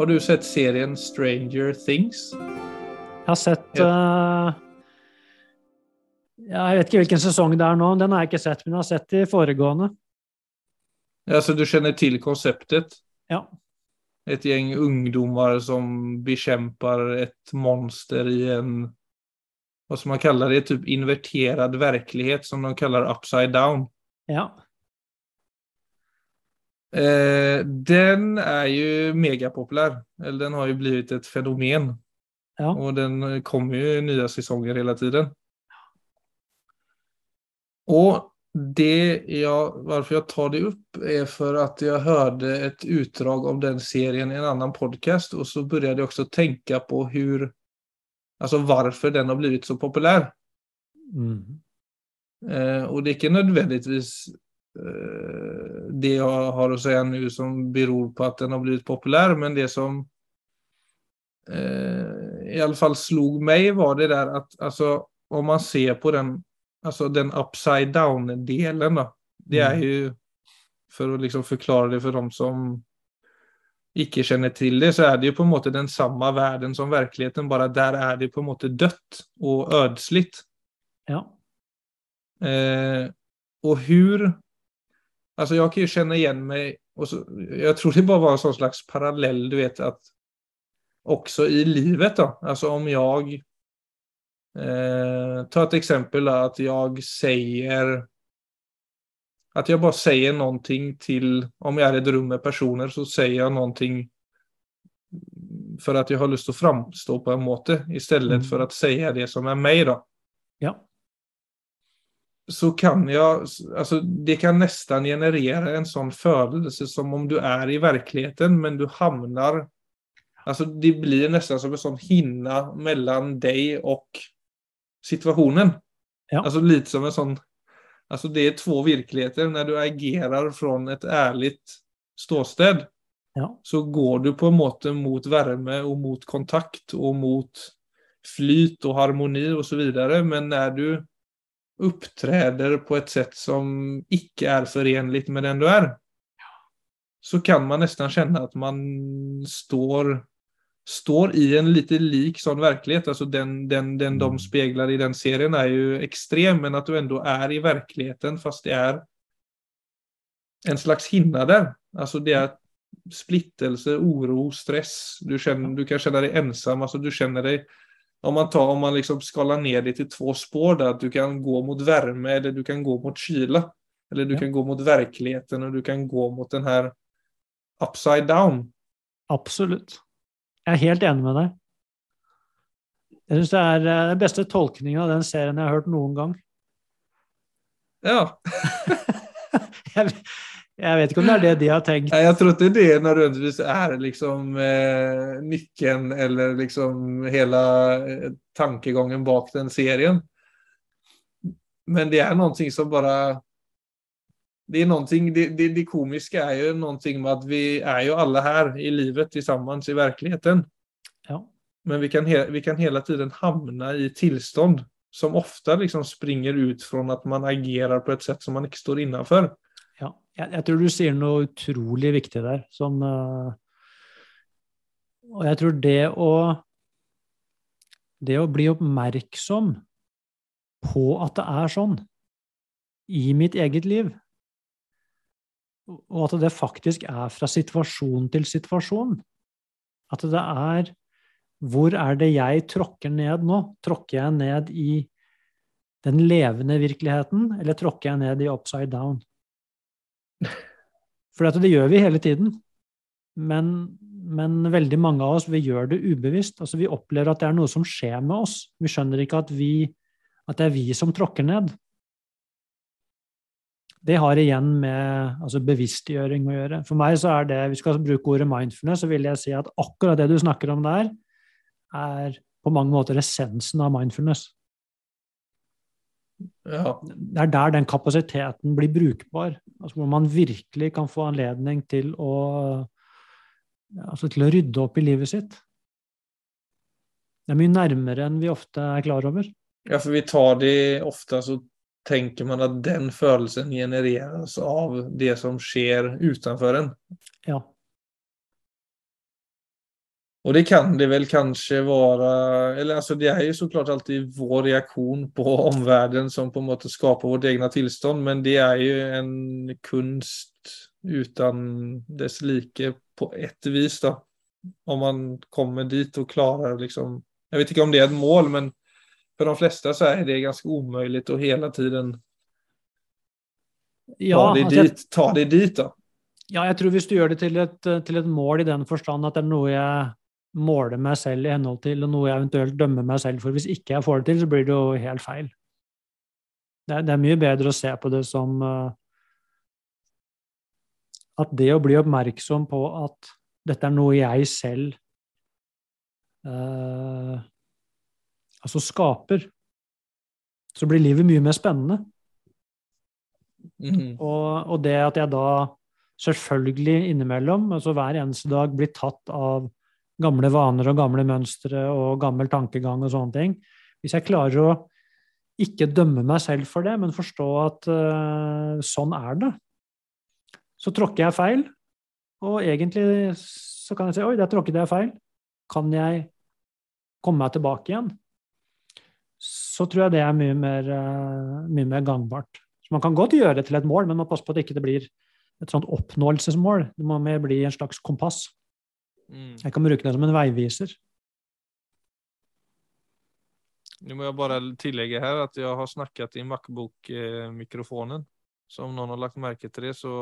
Har du sett serien Stranger Things? Jeg har sett uh, Jeg vet ikke hvilken sesong det er nå. Den har jeg ikke sett, men jeg har sett de foregående. Ja, så du kjenner til konseptet? Ja. Et gjeng ungdommer som bekjemper et monster i en Hva som man kaller det? Typ inverterad virkelighet, som de kaller upside down. Ja. Eh, den er jo megapopulær. Eller den har jo blitt et fenomen. Ja. Og den kommer jo nye sesonger hele tiden. Og det jeg, varför jag tar det opp er for at jeg hørte et utdrag av den serien i en annen podcast og så började jeg også tenke på hur, alltså varför den har blivit så populær. Mm. Eh, og det er ikke nödvändigtvis eh, det jag har att säga nu som beror på att den har blivit populär, men det som eh, i alla fall slog mig var det där att alltså, om man ser på den alltså den upside down-delen då. Det er Mm. jo, for å liksom forklare det for de som ikke kjenner til det, så er det jo på en måte den samme verden som virkeligheten, bare der er det på en måte dødt og ødsligt. Ja. Eh, og hur, altså jeg kan jo kjenne igjen meg, og så, jeg tror det bare var en sån slags parallell, du vet, at også i livet da, altså om jeg Eh, ta ett exempel då, att jag säger att jag bara säger någonting till, om jag är i ett rum med personer så säger jag någonting för att jag har lust att framstå på en måte istället Mm. för att säga det som är mig då. Ja. Så kan jag, alltså det kan nästan generera en sån födelse som om du är i verkligheten men du hamnar, alltså det blir nästan som en sån hinna mellan dig och situationen. Ja. Alltså lite som en sån, alltså det är två virkeligheter. När du agerar från ett ärligt ståsted Ja. så går du på en måte mot värme och mot kontakt och mot flyt och harmoni och så vidare. Men när du uppträder på et sett som ikke er forenlig med den du er, så kan man nesten kjenne at man står står i en litt lik sånn verklighet. Altså den, den, den de speiler speglar i den serien er jo extrem, men at du ennå er i verkligheten fast det er en slags hinne der. Altså det er splittelse, oro, stress. Du, kjenner, du kan kjenne deg ensam, Altså du känner dig om man, tar, om man liksom skalar ner det till två spår där, att du kan gå mot värme eller du kan gå mot kyla. Eller du Ja. kan gå mot verkligheten och du kan gå mot den här upside down. Absolutt. Jeg er helt enig med deg. Jeg syns det er eh, den beste tolkningen av den serien jeg har hørt noen gang. Ja, Jeg, jeg vet ikke om det er det de har tenkt. Jeg tror ikke det nødvendigvis er liksom eh, nyckeln eller liksom hele tankegangen bak den serien. Men det er noe som bare Det det, det, det komiske er jo noe med at vi er jo alle her i livet sammen i verkligheten. Ja. Men vi kan, vi kan hele tiden havne i tilstand som ofte liksom springer ut fra at man agerer på et sett som man ikke står innanför. Jeg, jeg tror du sier noe utrolig viktig der, som eh, Og jeg tror det å Det å bli oppmerksom på at det er sånn i mitt eget liv, og at det faktisk er fra situasjon til situasjon At det er Hvor er det jeg tråkker ned nå? Tråkker jeg ned i den levende virkeligheten, eller tråkker jeg ned i upside down? For det gjør vi hele tiden. Men, men veldig mange av oss vi gjør det ubevisst. Altså Vi opplever at det er noe som skjer med oss. Vi skjønner ikke at, vi, at det er vi som tråkker ned. Det har igjen med altså bevisstgjøring å gjøre. For meg så er det, Hvis Vi skal bruke ordet mindfulness, så vil jeg si at akkurat det du snakker om der, er på mange måter essensen av mindfulness. Ja, Det er der den kapasiteten blir brukbar. Altså hvor man virkelig kan få anledning til å, altså til å rydde opp i livet sitt. Det er mye nærmere enn vi ofte er klar over. Ja, for vi tar det ofte, så tenker man at den følelsen genereres av det som skjer utenfor en. Ja. Och det kan det väl kanske vara, eller alltså det är ju såklart alltid vår reaktion på omvärlden som på en måte skapar vårt egna tillstånd, men det är ju en kunst utan dess like på ett vis då. Om man kommer dit och klarar liksom, jag vet inte om det är ett mål, men för de flesta så är det ganska omöjligt att hela tiden Ja, ta det altså, dit, ta det dit då. ja, jeg tror hvis du gjør det til et, til et mål i den forstand at det er noe jeg måler meg selv i henhold til, og noe jeg eventuelt dømmer meg selv for, hvis ikke jeg får det til, så blir det jo helt feil. Det er, det er mye bedre å se på det som uh, at det å bli oppmerksom på at dette er noe jeg selv uh, altså skaper, så blir livet mye mer spennende. Mm. Og, og det at jeg da selvfølgelig innimellom, altså hver eneste dag, blir tatt av gamle vaner og gamle mønstre og gammel tankegang og sånne ting Hvis jeg klarer å ikke dømme meg selv for det, men forstå at uh, sånn er det, så tråkker jeg feil. Og egentlig så kan jeg si oi, der tråkket jeg feil. Kan jeg komme meg tilbake igjen? Så tror jeg det er mye mer, uh, mye mer gangbart. Så man kan godt gjøre det til et mål, men man passer på at det ikke blir et sånt oppnåelsesmål. Det må mer bli en slags kompass. Mm. Jeg kan bruke den som en veiviser. Nå må jeg bare tillegge her at jeg har snakket i Macbook-mikrofonen. Så om noen har lagt merke til det så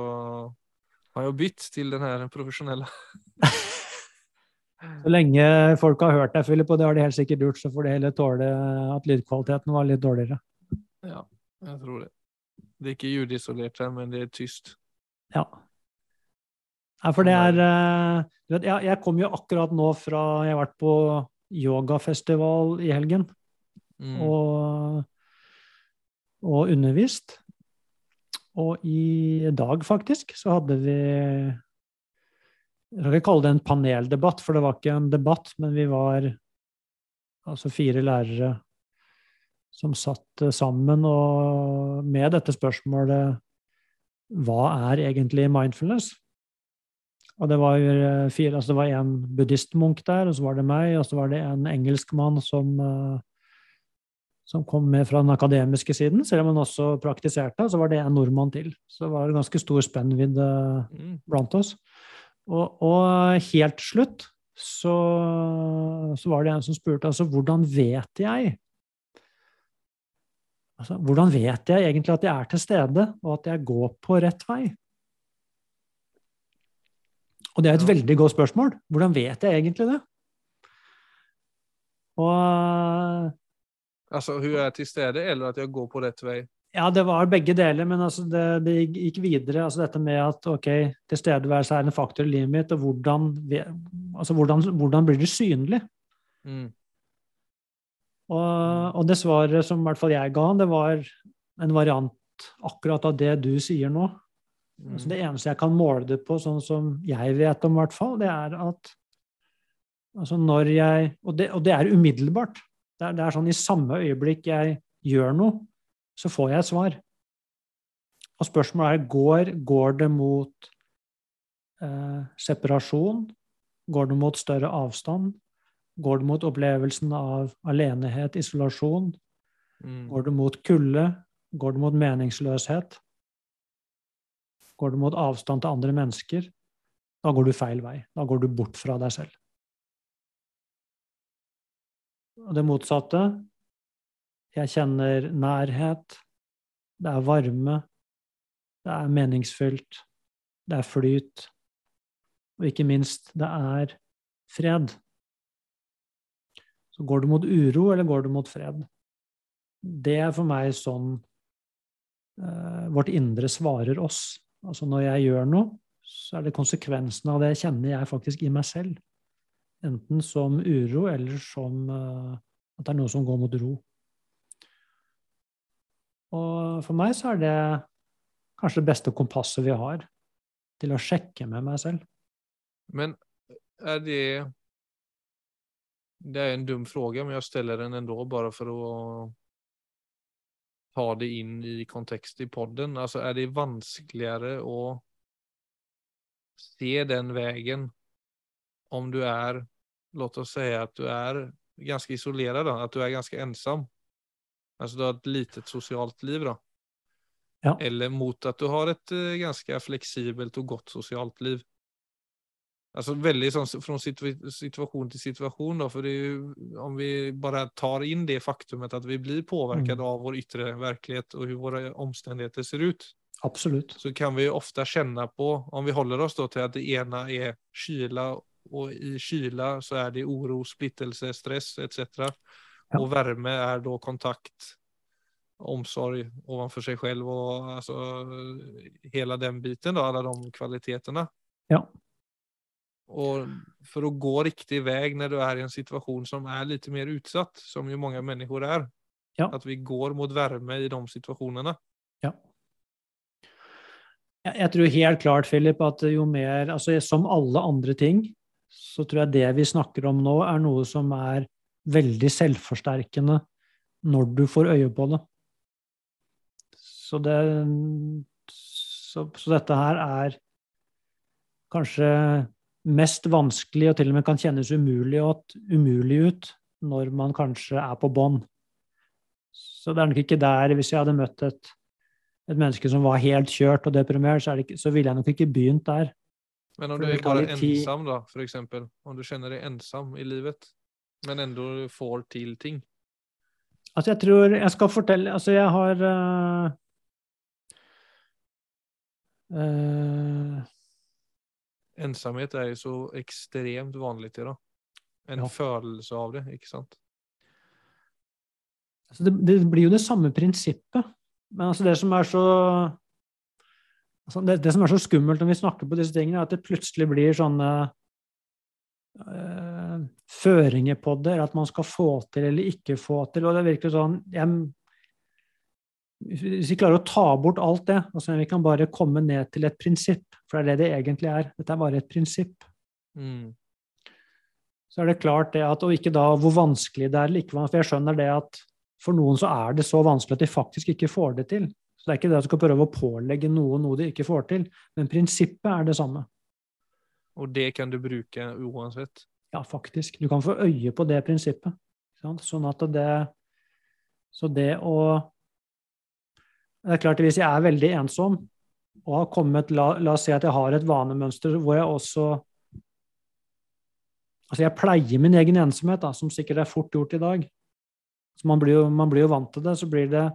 har jeg bytt til den her profesjonelle. Så lenge folk har hørt deg, Philip, og det har de helt sikkert gjort, så får de heller tåle at lydkvaliteten var litt dårligere. Ja, jeg tror det. Det er ikke lydisolert her, men det er tyst. Ja. Ja for det er eh, du vet, jeg, jeg kom jo akkurat nå fra Jeg har vært på yogafestival i helgen Mm. og, og undervist. Og i dag, faktisk, så hadde vi Jeg skal ikke kalle det en paneldebatt, for det var ikke en debatt, men vi var altså fire lærere som satt eh, sammen og med dette spørsmålet Hva er egentlig mindfulness? Og det var eh, fire, altså det var en buddhistmunk der, og så var det meg, og så var det en engelskmann som, eh, som kom med fra den akademiske siden, selv om han også praktiserte, så var det en nordmann til. Så det var en ganske stor spennvidde Mm. blant oss. Og, og helt slutt så, så var det en som spurte altså hvordan vet jeg altså, Hvordan vet jeg egentlig at jeg er til stede, og at jeg går på rett vei? Og det er et Ja. veldig godt spørsmål. Hvordan vet jeg egentlig det? Og Altså hun er til stede eller at jeg går på rett vei? Ja, det var begge deler, men altså det, det gikk videre. altså Dette med at ok, tilstedeværelse er en faktor i livet mitt, og hvordan, altså hvordan, hvordan blir det synlig? Mm. Og, og det svaret som i hvert fall jeg ga han, det var en variant akkurat av det du sier nå. Altså det eneste jeg kan måle det på, sånn som jeg vet om, hvert fall, det er at altså når jeg Og det, og det er umiddelbart. Det er, det er sånn i samme øyeblikk jeg gjør noe, så får jeg et svar. Og spørsmålet er går, går det mot eh, separasjon? Går det mot større avstand? Går det mot opplevelsen av alenehet, isolasjon? Mm. Går det mot kulde? Går det mot meningsløshet? Går du mot avstand til andre mennesker? Da går du feil vei. Da går du bort fra deg selv. Og det motsatte Jeg kjenner nærhet. Det er varme. Det er meningsfylt. Det er flyt. Og ikke minst, det er fred. Så går du mot uro, eller går du mot fred? Det er for meg sånn eh, vårt indre svarer oss. Altså når jeg gjør noe, så er det konsekvensen av det kjenner jeg faktisk i meg selv. Enten som uro, eller som eh, at det er noe som går mot ro. Og for meg så er det kanskje det beste kompasset vi har til å sjekke med meg selv. Men er det... Det er en dum spørsmål, men jeg stiller den likevel bare for att ta det in i kontekst i podden. Altså, er det vanskeligere å se den veien om du er låt oss si at du er ganske isolerad, at att du er ganske ensam. Altså du har et lite sosialt liv da. Ja. Eller mot at du har et ganske fleksibelt flexibelt godt sosialt socialt liv. Alltså veldig sånn fra situ- situation till situation då, för det är ju, om vi bare tar in det faktumet at vi blir påverkade Mm. av vår yttre verklighet og hvordan våre omstendigheter ser ut, Absolutt. så kan vi ofte kjenne känna på, om vi håller oss til at att det ene er kyla og i kyla så er det oro, splittelse, stress etc. Ja. og varme er da kontakt, omsorg overfor seg selv og altså, hele den biten da, alle de kvalitetene. Ja. Och för att gå riktig väg när du är i en situation som är lite mer utsatt, som ju många människor är. Ja. Att vi går mot värme i de situationerna. Ja. Jeg, jeg tror helt klart, Philip, at jo mer altså Som alle andre ting, så tror jeg det vi snakker om nå, er noe som er veldig selvforsterkende når du får øye på det. Så det Så, så dette her er kanskje mest vanskelig og til og med kan kjennes umulig, og umulig ut når man kanskje er på bånn. Så det er nok ikke der, hvis jeg hadde møtt et, et menneske som var helt kjørt og deprimert, så, det ikke, så ville jeg nok ikke begynt der. Men om du er bare ensam da, for eksempel, Om du kjenner deg ensam i livet, men enda får til ting. Altså, jeg tror Jeg skal fortelle Altså, jeg har uh, eh, Ensamhet er jo så ekstremt vanlig til da, En Ja. følelse av det, ikke sant? altså det, det blir jo det samme prinsippet. Men altså det som er så altså det, det som er så skummelt når vi snakker på disse tingene, er at det plutselig blir sånne øh, føringer på det, eller at man skal få til eller ikke få til. Og det virker sånn jeg, Hvis vi klarer å ta bort alt det, og så vi kan bare komme ned til et prinsipp, for det er det det egentlig er. Dette er bare et prinsipp. Mm. så er det klart det at, og ikke da hvor vanskelig det er eller ikke for jeg skjønner det at for noen så er det så vanskelig at de faktisk ikke får det til. Så det er ikke det at du skal prøve å pålegge noen noe de ikke får til, men prinsippet er det samme. Og det kan du bruke uansett. Ja, faktisk. Du kan få øye på det prinsippet. Sånn at det Så det å Det er klart at hvis jeg er veldig ensom og har kommet La, la oss si at jeg har et vanemønster hvor jeg også Altså, jeg pleier min egen ensomhet, da, som sikkert er fort gjort i dag. Så man blir jo, man blir jo vant til det. Så blir det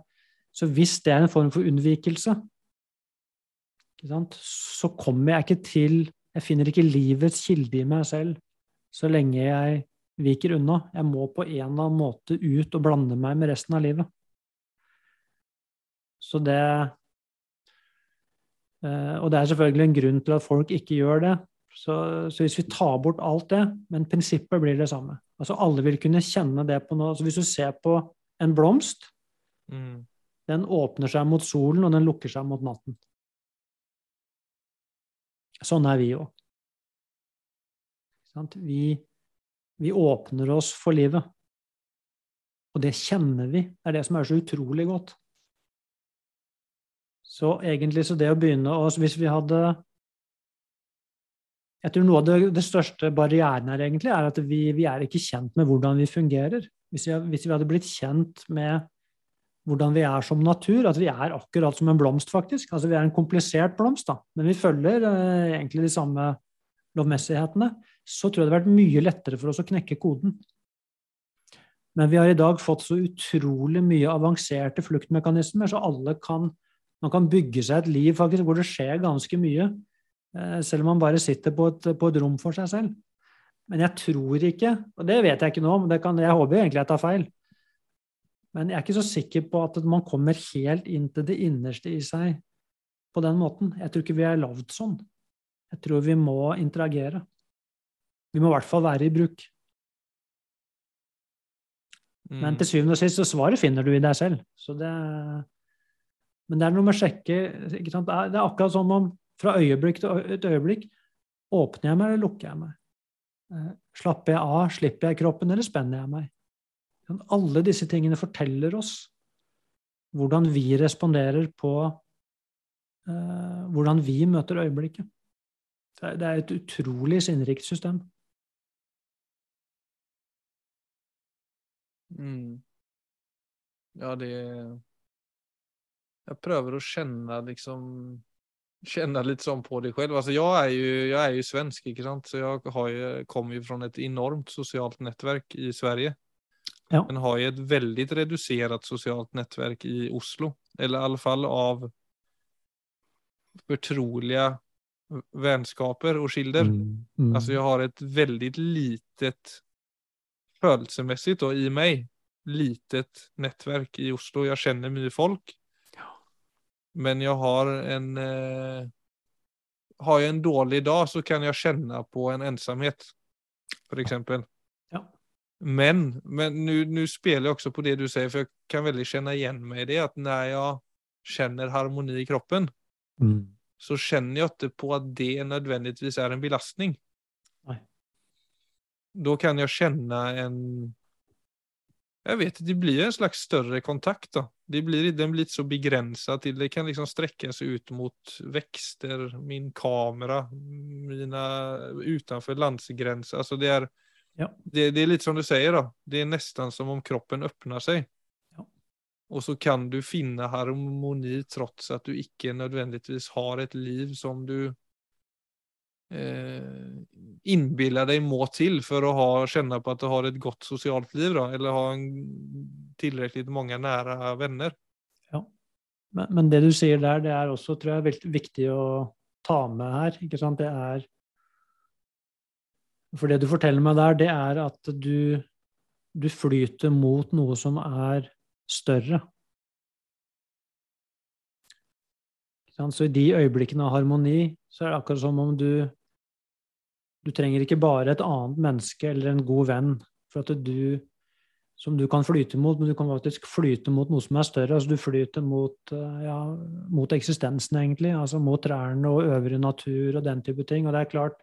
Så hvis det er en form for unnvikelse, så kommer jeg ikke til Jeg finner ikke livets kilde i meg selv så lenge jeg viker unna. Jeg må på en eller annen måte ut og blande meg med resten av livet. Så det eh, Og det er selvfølgelig en grunn til at folk ikke gjør det. Så, så hvis vi tar bort alt det, men prinsippet blir det samme. Altså Alle vil kunne kjenne det på noe. Så hvis du ser på en blomst, Mm. den åpner seg mot solen, og den lukker seg mot natten. Sånn er vi òg. Vi, vi åpner oss for livet. Og det kjenner vi. Det er det som er så utrolig godt. Så egentlig så det å begynne å Hvis vi hadde Jeg tror noe av det, det største barrieren her egentlig er at vi, vi er ikke kjent med hvordan vi fungerer. Hvis vi, hvis vi hadde blitt kjent med hvordan vi er som natur, at vi er akkurat som en blomst, faktisk. Altså vi er en komplisert blomst, da, men vi følger eh, egentlig de samme lovmessighetene. Så tror jeg det hadde vært mye lettere for oss å knekke koden. Men vi har i dag fått så utrolig mye avanserte fluktmekanismer, så alle kan man kan bygge seg et liv faktisk, hvor det skjer ganske mye, eh, selv om man bare sitter på et, på et rom for seg selv. Men jeg tror ikke, og det vet jeg ikke nå, men det kan, jeg håper egentlig jeg tar feil, men jeg er ikke så sikker på at man kommer helt inn til det innerste i seg på den måten. Jeg tror ikke vi er lagd sånn. Jeg tror vi må interagere. Vi må i hvert fall være i bruk. Men Mm. til syvende og sist så svaret finner du i deg selv. Så det, men det er noe med å sjekke? Det, er, akkurat som om fra øyeblikk til et øyeblikk åpner jeg meg eller lukker jeg meg? Eh, Slapper jeg av, slipper jeg kroppen, eller spenner jeg meg? Alle disse tingene forteller oss hvordan vi responderer på eh, hvordan vi møter øyeblikket. Det er et utrolig sinnrikt system. Mm. Ja, det Jeg prøver å kjenne liksom känna litt sånn på det selv. Altså, jeg er jo, jeg er jo svensk, ikke sant? så jeg har jo, kommer jo fra et enormt sosialt nettverk i Sverige. Ja. Men har jo et veldig redusert sosialt nettverk i Oslo. Eller i alle fall av fortrolige vennskaper og kilder. Mm. Mm. Altså, jeg har et veldig litet følelsesmessig i meg, litet nettverk i Oslo. Jeg kjenner mye folk. Men jeg har en eh, Har jeg en dårlig dag, så kan jeg kjenne på en ensomhet, for eksempel. Ja. Men, men nå spiller jeg også på det du sier, for jeg kan veldig kjenne igjen meg i det, at når jeg kjenner harmoni i kroppen, Mm. så kjenner jeg ikke på at det nødvendigvis er en belastning. Nei. Da kan jeg kjenne en Jeg vet det blir en slags større kontakt. da. Det blir, den blir ikke så begrensa til Det kan liksom strekke seg ut mot vekster, min kamera, mine utenfor landsgrenser. Altså det, er, Ja. det, det er litt som du sier, da. Det er nesten som om kroppen åpner seg. Ja. Og så kan du finne harmoni trots at du ikke nødvendigvis har et liv som du eh, innbiller deg må til for å ha, kjenne på at du har et godt sosialt liv, da, eller ha tilrekkelig mange nære venner. Men, men det du sier der, det er også tror jeg, veldig viktig å ta med her. ikke sant? Det er For det du forteller meg der, det er at du, du flyter mot noe som er større. Så i de øyeblikkene av harmoni, så er det akkurat som om du Du trenger ikke bare et annet menneske eller en god venn for at du som du kan flyte mot, men du kan faktisk flyte mot noe som er større. altså Du flyter mot, eh, ja, mot eksistensen, egentlig. altså Mot trærne og øvrig natur og den type ting. Og det er klart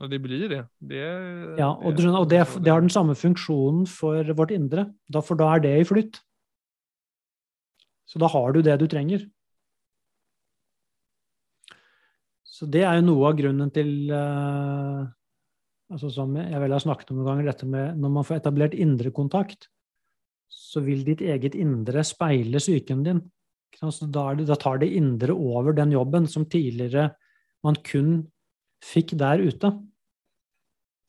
Og det blir det. det ja, Og, skjønner, og det, det har den samme funksjonen for vårt indre, da, for da er det i flytt. Så da har du det du trenger. Så det er jo noe av grunnen til uh, altså Som jeg vel har snakket om noen ganger, dette med når man får etablert indre kontakt, så vil ditt eget indre speile psyken din. Så da, det, da tar det indre over den jobben som tidligere man kun fikk der ute.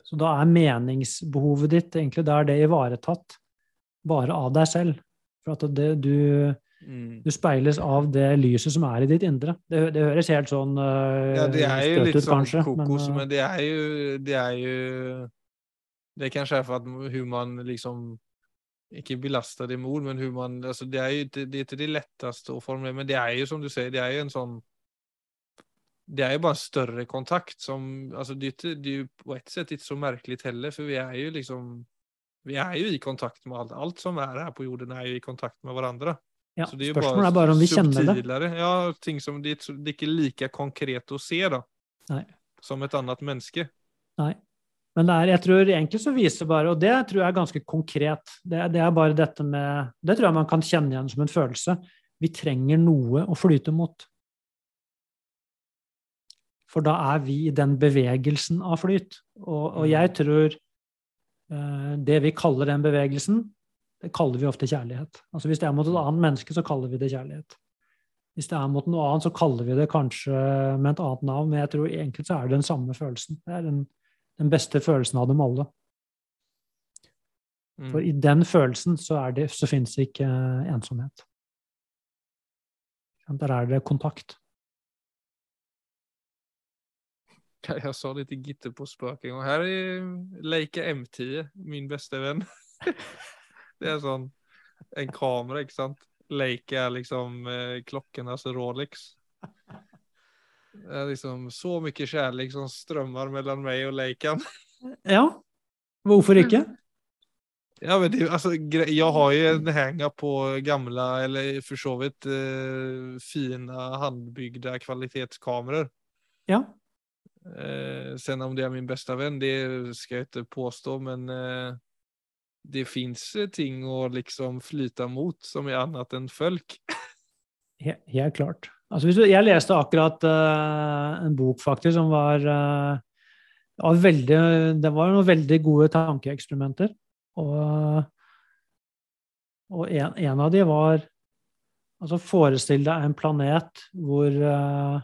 Så da er meningsbehovet ditt egentlig da er det ivaretatt bare av deg selv. For at det, du, mm. du speiles av det lyset som er i ditt indre. Det, det høres helt sånn uh, Ja, det er jo litt ut, sånn kanskje, kokos, men, men, uh, det er jo Det er jo Det kanskje er for at hvordan man liksom Ikke belaster det med men man altså Det er jo det, er ikke det letteste å formulere, men det er jo som du sier, det er jo en sånn det er jo bare en større kontakt som altså det, er ikke, det er på et sett ikke så merkelig heller, for vi er jo liksom Vi er jo i kontakt med alt. Alt som er her på jorden, er jo i kontakt med hverandre. Ja, det spørsmålet er bare om vi kjenner det. Ja, ting som det, er ikke- det er like konkret å se, da. Nei. Som et annet menneske. Nei. Men det er, jeg tror egentlig så viser bare, og det tror jeg er ganske konkret, det, det er bare dette med Det tror jeg man kan kjenne igjen som en følelse. Vi trenger noe å flyte mot. For da er vi i den bevegelsen av flyt. Og, og jeg tror eh, det vi kaller den bevegelsen, det kaller vi ofte kjærlighet. Altså Hvis det er mot et annet menneske, så kaller vi det kjærlighet. Hvis det er mot noe annet, så kaller vi det kanskje med et annet navn, men jeg tror egentlig så er det den samme følelsen. Det er den, den beste følelsen av dem alle. Mm. For i den følelsen så, er det, så finnes det ikke eh, ensomhet. Der er det kontakt. Jeg sa litt Gitte på spøking, og. Her er Leica M10, min beste venn. Det er sånn en kamera, ikke sant? Leica er liksom eh, altså Rolex. Det er liksom så mye kjærlighet som strømmer mellom meg og Leicaen. Ja, hvorfor ikke? Ja, men det, altså, jeg har jo en henger på gamla, eller for så vidt eh, fina håndbygde kvalitetskameraer. Ja. Eh, sen om det er min beste venn, det skal jeg ikke påstå, men eh, det finns eh, ting å liksom flyte mot som er annet enn folk. Helt, Helt klart. Altså, du, jeg leste akkurat uh, en bok faktisk som var, uh, var veldig, Det var noen veldig gode tankeeksperimenter. Og, og en, en, av de var Altså, forestill deg en planet hvor uh,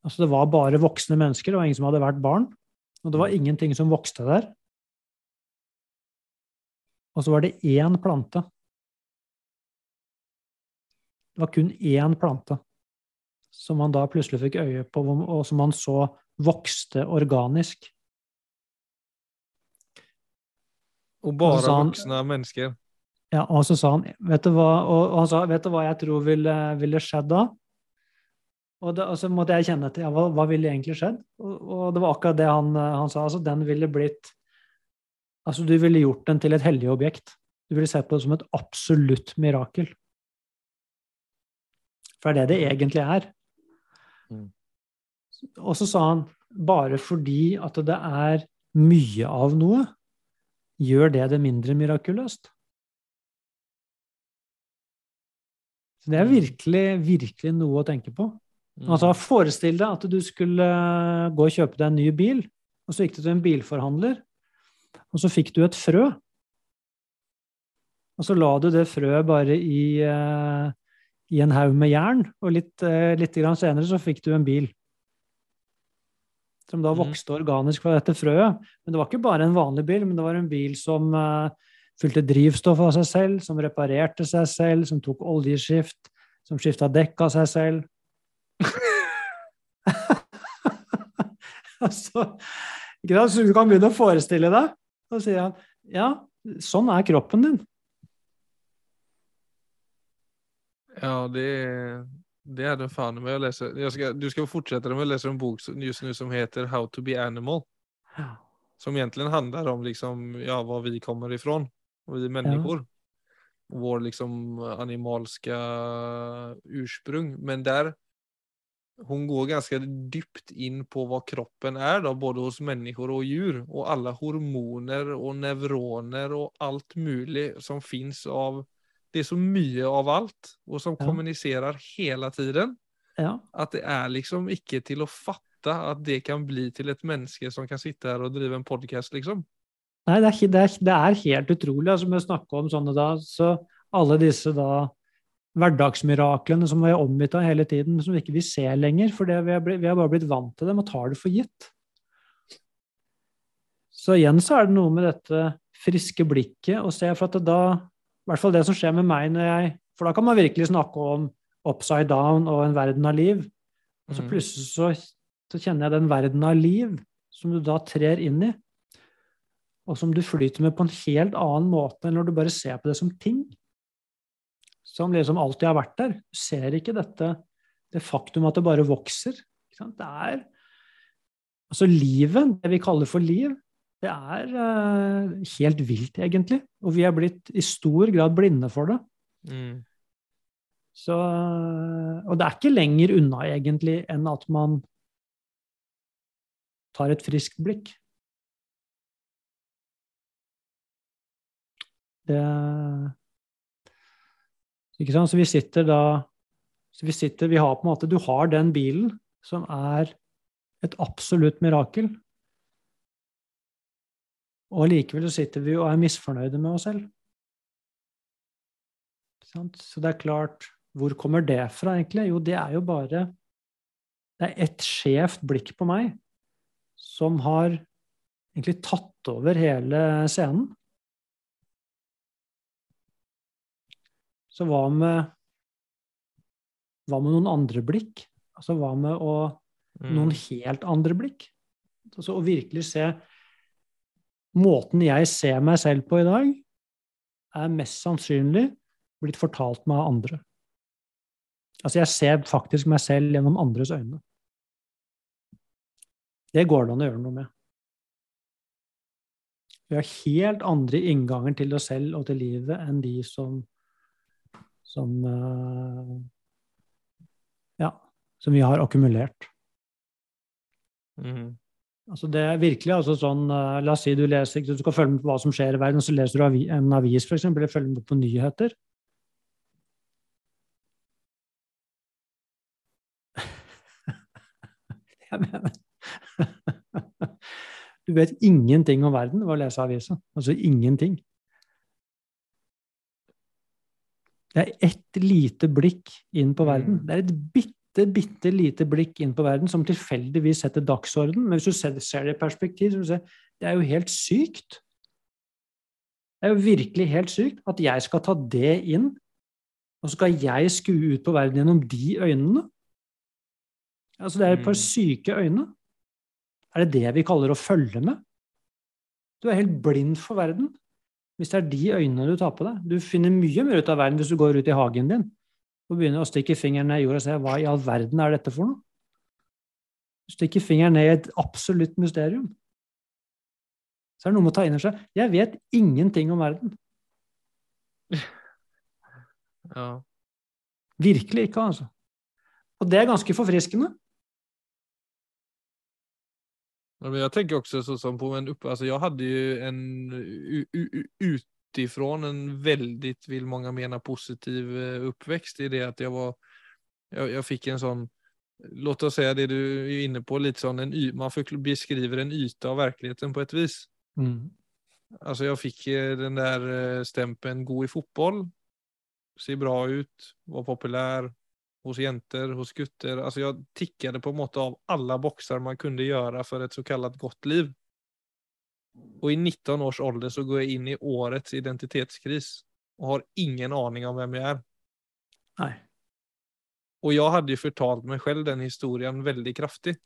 Altså, det var bare voksne mennesker, var ingen som hadde vært barn. Og det var ingenting som vokste der. Og så var det én plante. Det var kun én plante som man da plutselig fikk øye på, og som man så vokste organisk. Og bare og han, voksne mennesker. Ja, og så sa han Vet du hva, og, han sa, vet du hva jeg tror ville, ville skjedd da? Og, det, og, så måtte jeg kjenne etter ja, hva, hva ville egentlig skjedd? Og, og, det var akkurat det han, han sa. altså Den ville blitt Altså, du ville gjort den til et hellig objekt. Du ville sett på det som et absolutt mirakel. For det er det det egentlig er. Mm. Og så sa han bare fordi at det er mye av noe, gjør det det mindre mirakuløst. Så det er mm. virkelig, virkelig noe å tenke på. Mm. Altså, Forestill deg at du skulle gå og kjøpe deg en ny bil, og så gikk du til en bilforhandler, og så fikk du et frø. Og så la du det frøet bare i, uh, i en haug med jern, og litt, uh, litt senere så fikk du en bil. Som da mm. vokste organisk fra dette frøet. Men det var ikke bare en vanlig bil, men det var en bil som uh, fylte drivstoff av seg selv, som reparerte seg selv, som tok oljeskift, som skifta dekk av seg selv. altså, så du kan begynne å forestille deg. Så sier han ja, sånn er kroppen din. Ja, det, det er det faen med. å lese. jag ska, du skal fortsette med å lese en bok just nu som heter How to be animal. Ja. Som egentlig handler om liksom, ja, hvor vi kommer ifrån. Vi mennesker. Ja. Vår liksom animalske ursprung. Men där hon går ganska dypt in på vad kroppen är då, både hos människor och djur. Och alla hormoner och neuroner och allt möjligt som finns av det er så mye av alt, og som ja. kommuniserer hele tiden. Ja. At det er liksom ikke til å fatte at det kan bli til et menneske som kan sitte her og drive en podkast, liksom. Nei, det er, det er, det er helt utrolig. altså Vi snakker om sånne da, så alle disse da hverdagsmiraklene som vi er omgitt av hele tiden, som vi ikke vil se lenger, for vi har, vi har bare blitt vant til dem og tar det for gitt. Så igjen så er det noe med dette friske blikket å se, for at da i hvert fall det som skjer med meg når jeg For da kan man virkelig snakke om upside down og en verden av liv. Og så mm. plutselig så, så kjenner jeg den verden av liv som du da trer inn i, og som du flyter med på en helt annen måte enn når du bare ser på det som ting. Som liksom alltid har vært der. Du ser ikke dette, det faktum at det bare vokser. Det er Altså livet, det vi kaller for liv, det er uh, helt vilt, egentlig. Og vi er blitt i stor grad blinde for det. Mm. Så, og det er ikke lenger unna, egentlig, enn at man tar et friskt blikk. Det Ikke sant? Så vi sitter da vi sitter, vi har på en måte, Du har den bilen som er et absolutt mirakel. Og likevel så sitter vi og er misfornøyde med oss selv. Så det er klart Hvor kommer det fra, egentlig? Jo, det er jo bare Det er ett skjevt blikk på meg som har egentlig tatt over hele scenen. Så hva med Hva med noen andre blikk? Altså hva med å, noen mm. helt andre blikk? Altså å virkelig se måten jeg ser meg selv på i dag, er mest sannsynlig blitt fortalt meg av andre. Altså, jeg ser faktisk meg selv gjennom andres øyne. Det går det an å gjøre noe med. Vi har helt andre innganger til oss selv og til livet enn de som som uh, Ja, som vi har akkumulert. Mm. Altså det er virkelig altså sånn uh, La oss si du leser, du skal følge med på hva som skjer i verden, og så leser du en avis, f.eks., eller følger med på nyheter. Jeg mener Du vet ingenting om verden ved å lese avisa. Altså ingenting. Det er ett lite blikk inn på verden. Mm. Det er et bitte, bitte lite blikk inn på verden som tilfeldigvis setter dagsorden. Men hvis du ser det i perspektiv, så vil du se det er jo helt sykt. Det er jo virkelig helt sykt at jeg skal ta det inn, og så skal jeg skue ut på verden gjennom de øynene. Altså, det er et par Mm. syke øyne. Er det det vi kaller å følge med? Du er helt blind for verden. Hvis det er de øynene du tar på deg. Du finner mye mer ut av verden hvis du går ut i hagen din og begynner å stikke fingeren ned i jorda og se hva i all verden er dette for noe? Du stikker fingeren ned i et absolutt mysterium. Så er det noe med å ta inn over seg. Jeg vet ingenting om verden. Ja. Virkelig ikke, altså. Og det er ganske forfriskende. Jag tänker också så som på en upp, alltså jag hade ju en utifrån en väldigt, vill många mena, positiv eh, uppväxt i det att jag var, jag, jag fick en sån, låt oss säga det du är inne på, lite sån, en, y- man beskriver en yta av verkligheten på ett vis. Mm. Alltså jag fick eh, den där eh, stämpeln gå i fotboll, se bra ut, var populär hos jenter, hos gutter. Alltså jag tickade på en måte av alla boxar man kunde göra för ett så kallat gott liv. Och i 19 års ålder så går jag in i årets identitetskris och har ingen aning om vem jag är. Nei. Och jag hade ju förtalt mig själv den historien väldigt kraftigt.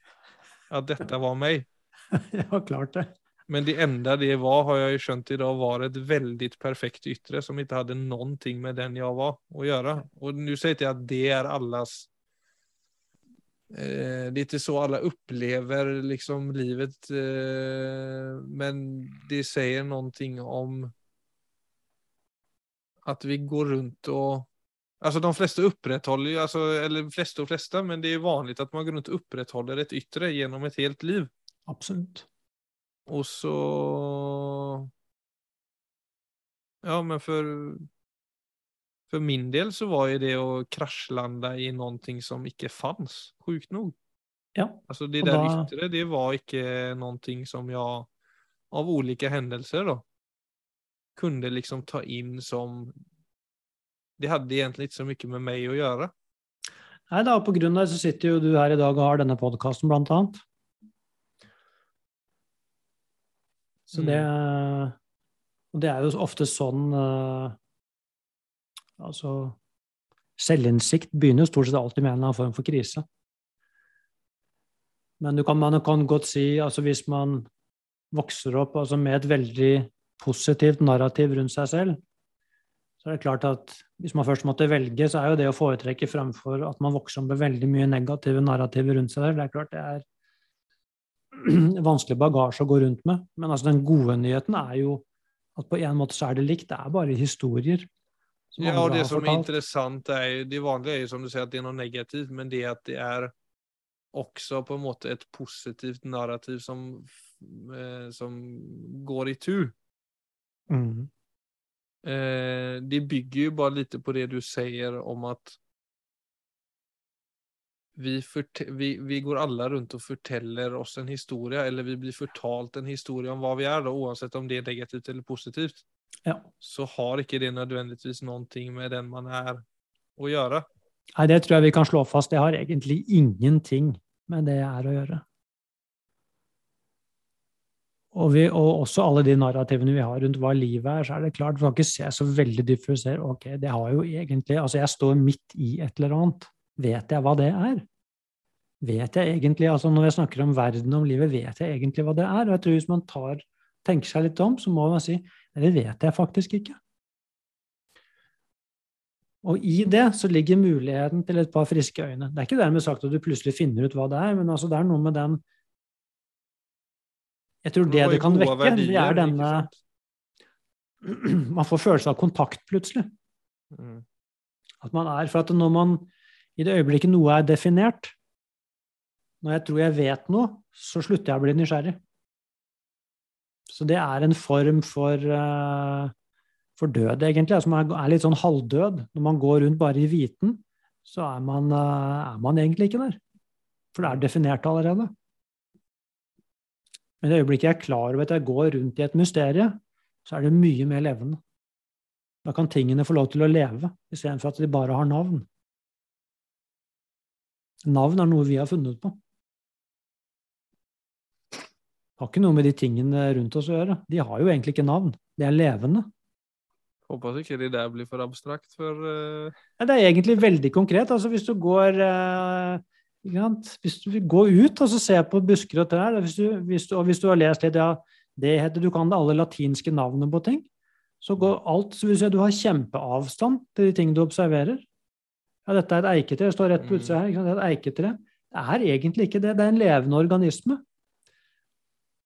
Att detta var mig. ja, klart det. Men det enda det var har jeg skjønt i dag, var et veldig perfekt yttre som ikke hadde noen ting med den jeg var å gjøre. Og nå sier jeg at det er allas eh, det er ikke så alle opplever liksom livet eh, men det sier noe om at vi går rundt og Alltså de fleste opprettholder ju, alltså, eller fleste og fleste, men det er vanlig at man går rundt og opprettholder et yttre gjennom et helt liv. Absolutt. Och så... Ja, men for For min del så var jo det å krasjlande i noe som ikke fanns, sjukt nok. Ja. Altså, det der da... ytre, det var ikke noe som jeg av ulike hendelser, da. Kunne liksom ta inn som... Det hadde egentlig ikke så mye med meg å gjøre. Nei da, på grunn av det så sitter jo du her i dag og har denne podkasten, blant annet. Så det Og det er jo ofte sånn eh, Altså Selvinnsikt begynner jo stort sett alltid med en eller annen form for krise. Men du kan, man kan godt si, altså hvis man vokser opp altså med et veldig positivt narrativ rundt seg selv, så er det klart at hvis man først måtte velge, så er jo det å foretrekke fremfor at man vokser opp med veldig mye negative narrativer rundt seg selv. Det er klart det er vanskelig bagasje å gå rundt med. Men altså den gode nyheten er jo at på en måte så er det likt. Det er bare historier. Ja, og det som er fortalt. er det vanlige er jo som du sier at det er noe negativt, men det at det er også på en måte et positivt narrativ som, eh, som går i tur. Mm. Eh, det bygger jo bare lite på det du sier om att vi, vi, vi går alle rundt og forteller oss en historie, eller vi blir fortalt en historie om hva vi er, då, oavsett om det er negativt eller positivt. Ja. Så har ikke det nødvendigvis noe med den man er å gjøre. Nei, det tror jeg vi kan slå fast. Det har egentlig ingenting med det jeg er å gjøre. Og, vi, og også alle de narrativene vi har rundt hva livet er, så er det klart, vi kan ikke se så veldig se, ok, det har jo egentlig, altså jeg står midt i et eller annet. Vet jeg hva det er? Vet jeg egentlig, altså når jeg snakker om verden om livet, vet jeg egentlig hva det er? Og jeg tror hvis man tar, tenker seg litt om, så må man si, det vet jeg faktisk ikke. Og i det så ligger muligheten til et par friske øyne. Det er ikke dermed sagt at du plutselig finner ut hva det er, men altså det er noe med den Jeg tror det det kan vekke, verdier, det er denne? Man får følelse av kontakt plutselig. Mm. At man er, for at når man i det øyeblikket noe er definert, når jeg tror jeg vet noe, så slutter jeg å bli nysgjerrig. Så det er en form for, uh, for død, egentlig, som er, er litt sånn halvdød. Når man går rundt bare i viten, så er man, uh, er man egentlig ikke der. For det er definert allerede. Men i det øyeblikket jeg er klar over at jeg går rundt i et mysterium, så er det mye mer levende. Da kan tingene få lov til å leve, istedenfor at de bare har navn. Navn er noe vi har funnet på. Det har ikke noe med de tingene rundt oss å gjøre. De har jo egentlig ikke navn. De er levende. Håper ikke de der blir for abstrakt for uh... Det er egentlig veldig konkret. Altså, hvis du går uh, Hvis du går ut og ser på busker og trær, hvis du, hvis du, og hvis du har lest litt, ja, det heter, du kan det alle latinske navnene på ting, så går alt så vil si at Du har kjempeavstand til de ting du observerer. Ja, dette er et eiketre. Det står rett på utsida her. Det er et eiketre. Det er egentlig ikke det. Det er en levende organisme.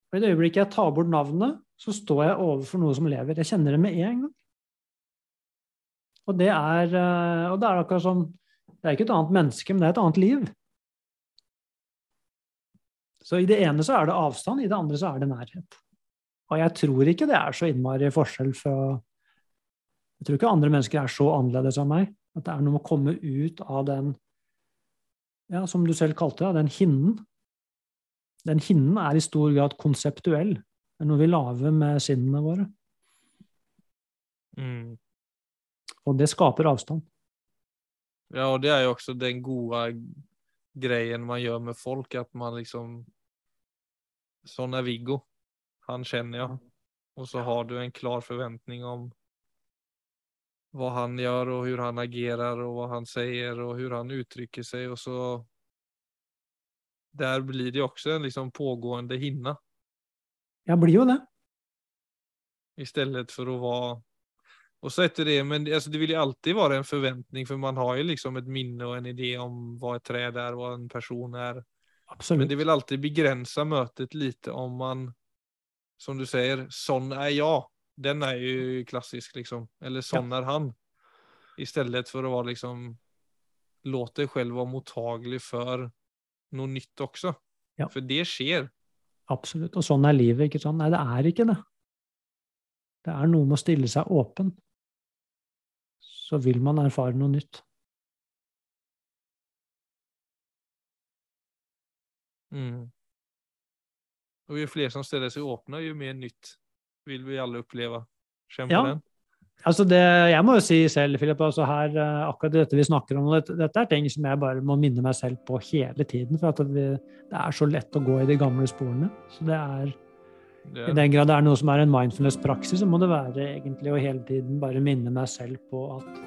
Og I det øyeblikket jeg tar bort navnet, så står jeg overfor noe som lever. Jeg kjenner det med en gang. Og det er, eh, og det er akkurat som Det er ikke et annet menneske, men det er et annet liv. Så i det ene så er det avstand, i det andre så er det nærhet. Og jeg tror ikke det er så innmari forskjell fra Jeg tror ikke andre mennesker er så annerledes enn meg. At det er noe med å komme ut av den, ja, som du selv kalte det, den hinnen den hinnen er i stor grad konseptuell. Det er noe vi lager med sinnene våre. Mm. Og det skaper avstand. Ja, og det er jo også den gode greien man gjør med folk, at man liksom Sånn er Viggo. Han kjenner jeg. Og så har du en klar forventning om hva han gjør, og hvordan han agerer, og hva han sier, og hvordan han uttrykker seg, og så der blir det også en liksom pågående hinne. Ja, blir jo det. I stedet for å være Og så etter det, men altså, det vil jo alltid være en forventning, for man har jo liksom et minne og en idé om hva et tre er, hva en person er. Absolutt. Men det vil alltid begrense møtet lite om man, som du sier, sånn er jeg. Den er jo klassisk, liksom. Eller sånn ja. er han. Istället for å være liksom Låt deg selv være mottagelig for noe nytt også. Ja. For det skjer. Absolutt. Og sånn er livet, ikke sant? Nei, det er ikke det. Det er noe med å stille seg åpen. Så vil man erfare noe nytt. Mm. Og jo flere som stiller seg åpne, jo mer nytt vil vi alle oppleve. Kjenn på ja. den. Altså det, jeg må jo si selv, Philip, altså her, eh, akkurat dette vi snakker om, dette, dette, er ting som jeg bare må minne meg selv på hele tiden. For at det, det er så lett å gå i de gamle sporene. Så det er, det er I den grad det er noe som er en mindfulness-praksis, så må det være egentlig å hele tiden bare minne meg selv på at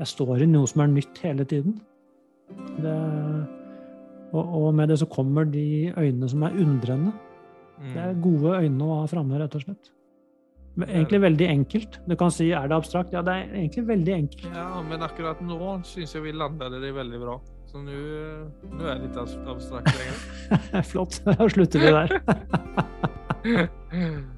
jeg står i noe som er nytt hele tiden. Det, og, og, med det så kommer de øynene som er undrende. Det er mm. gode øyne å ha framme, rett og slett. Egentlig veldig enkelt. Du kan si er det abstrakt? Ja, det er egentlig veldig enkelt. Ja, men akkurat nå syns jeg vi landet det veldig bra. Så nå er det litt abstrakt lenger. Flott. Da slutter vi der.